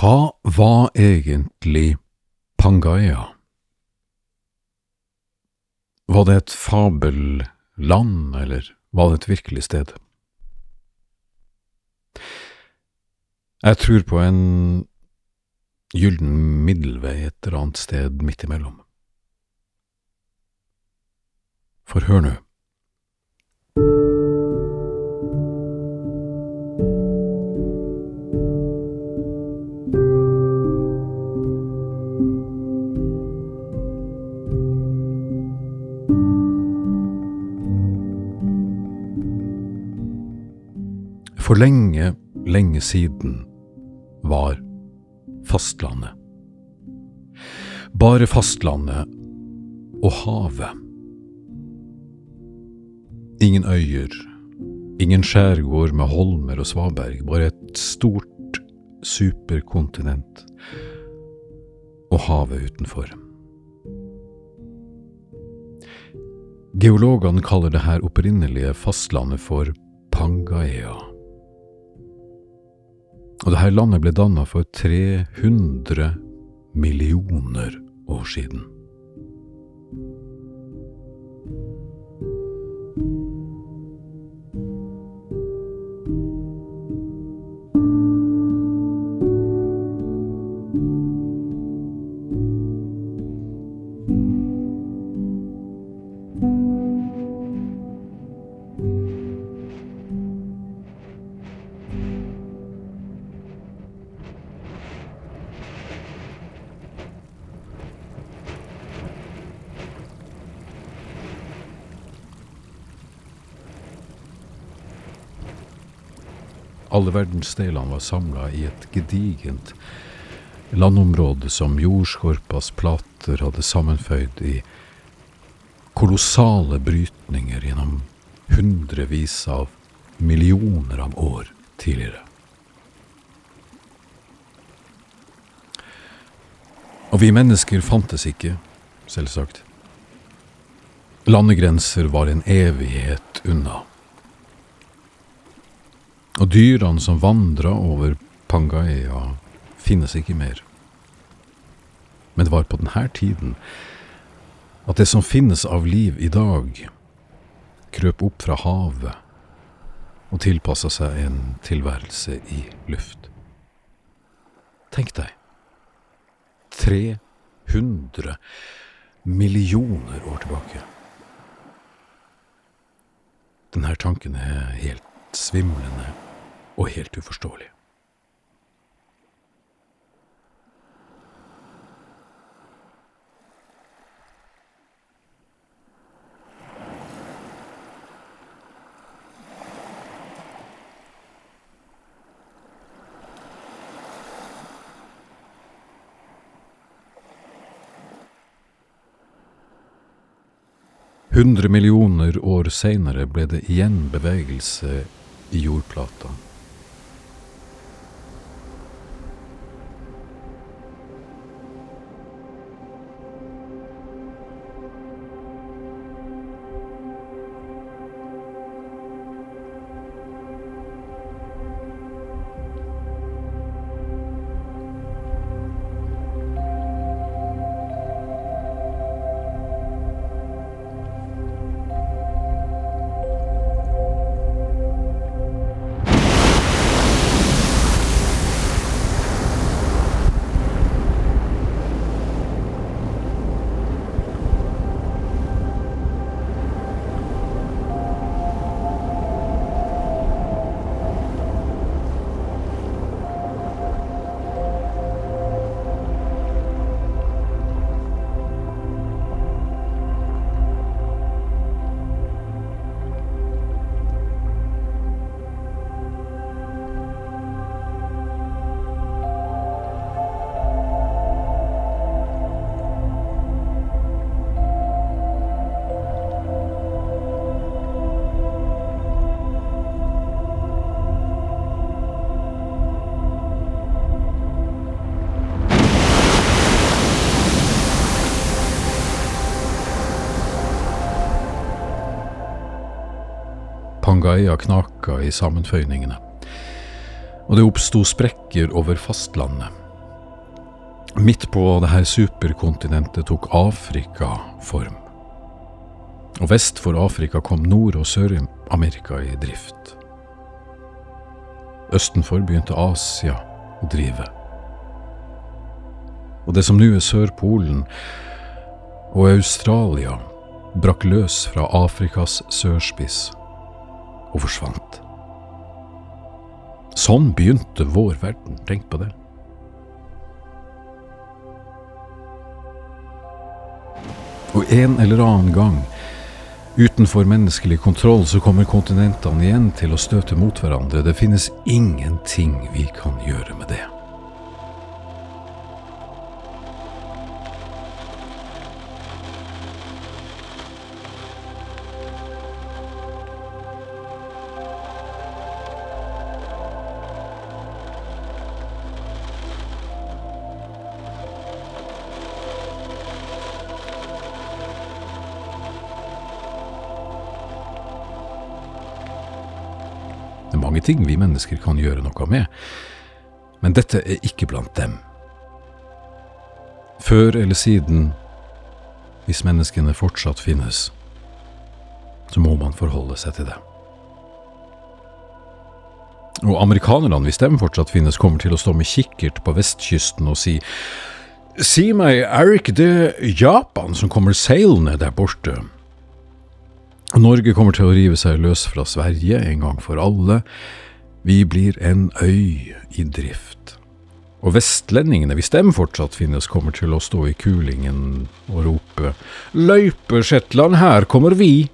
Hva var egentlig Pangaea? Var det et fabelland, eller var det et virkelig sted? Jeg tror på en gyllen middelvei et eller annet sted midt imellom. For hør nå. For lenge, lenge siden var fastlandet. Bare fastlandet og havet. Ingen øyer, ingen skjærgård med holmer og svaberg, bare et stort superkontinent og havet utenfor. Geologene kaller det her opprinnelige fastlandet for Pangaea. Og dette landet ble danna for 300 millioner år siden. Alle verdensdelene var samla i et gedigent landområde som jordskorpas plater hadde sammenføyd i kolossale brytninger gjennom hundrevis av millioner av år tidligere. Og vi mennesker fantes ikke, selvsagt. Landegrenser var en evighet unna. Og dyrene som vandra over Pangaea, finnes ikke mer. Men det var på denne tiden at det som finnes av liv i dag, krøp opp fra havet og tilpassa seg en tilværelse i luft. Tenk deg 300 millioner år tilbake. Denne tanken er helt svimlende og helt uforståelig. Hundre millioner år seinere ble det igjen bevegelse i jordplata. Pangaea knaka i sammenføyningene, og det oppsto sprekker over fastlandet. Midt på det her superkontinentet tok Afrika form. Og vest for Afrika kom Nord- og Sør-Amerika i drift. Østenfor begynte Asia å drive. Og det som nå er Sørpolen og Australia, brakk løs fra Afrikas sørspiss og forsvant. Sånn begynte vår verden, tenk på det. Og en eller annen gang, utenfor menneskelig kontroll, så kommer kontinentene igjen til å støte mot hverandre. Det finnes ingenting vi kan gjøre med det. Mange ting vi mennesker kan gjøre noe med, men dette er ikke blant dem. Før eller siden, hvis menneskene fortsatt finnes, så må man forholde seg til det. Og amerikanerne, hvis de fortsatt finnes, kommer til å stå med kikkert på vestkysten og si Si meg, er ikke det Japan som kommer seilende der borte? Norge kommer til å rive seg løs fra Sverige en gang for alle. Vi blir en øy i drift. Og vestlendingene, hvis dem fortsatt finnes, kommer til å stå i kulingen og rope Løype Shetland, her kommer vi!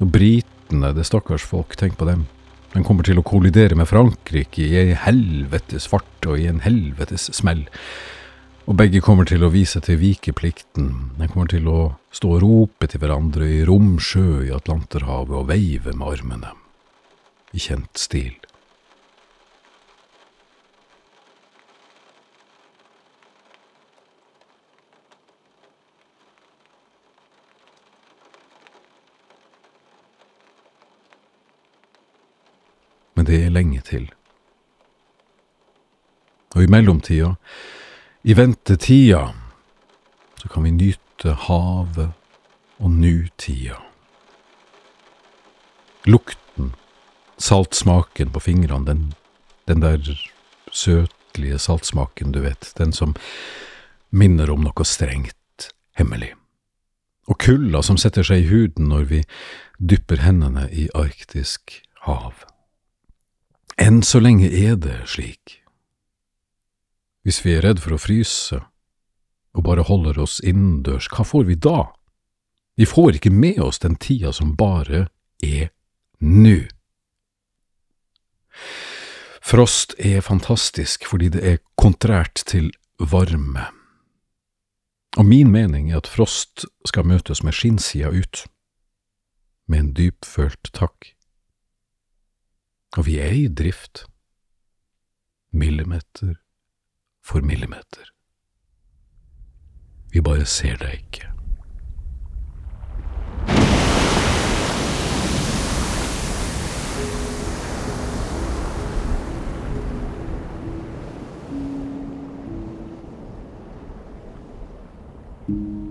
Og britene, det stakkars folk, tenk på dem. De kommer til å kollidere med Frankrike i ei helvetes fart og i en helvetes smell. Og begge kommer til å vise til vikeplikten. De kommer til å stå og rope til hverandre i romsjø i Atlanterhavet og veive med armene. I kjent stil. Men det er lenge til. Og i mellomtida i ventetida så kan vi nyte havet og nutida. Lukten, saltsmaken på fingrene, den, den der søtlige saltsmaken, du vet, den som minner om noe strengt, hemmelig. Og kulda som setter seg i huden når vi dypper hendene i arktisk hav. Enn så lenge er det slik. Hvis vi er redd for å fryse og bare holder oss innendørs, hva får vi da? Vi får ikke med oss den tida som bare er nå. Frost er fantastisk fordi det er kontrært til varme. Og min mening er at frost skal møtes med skinnsida ut, med en dypfølt takk. Og vi er i drift, millimeter for millimeter. Vi bare ser deg ikke. thank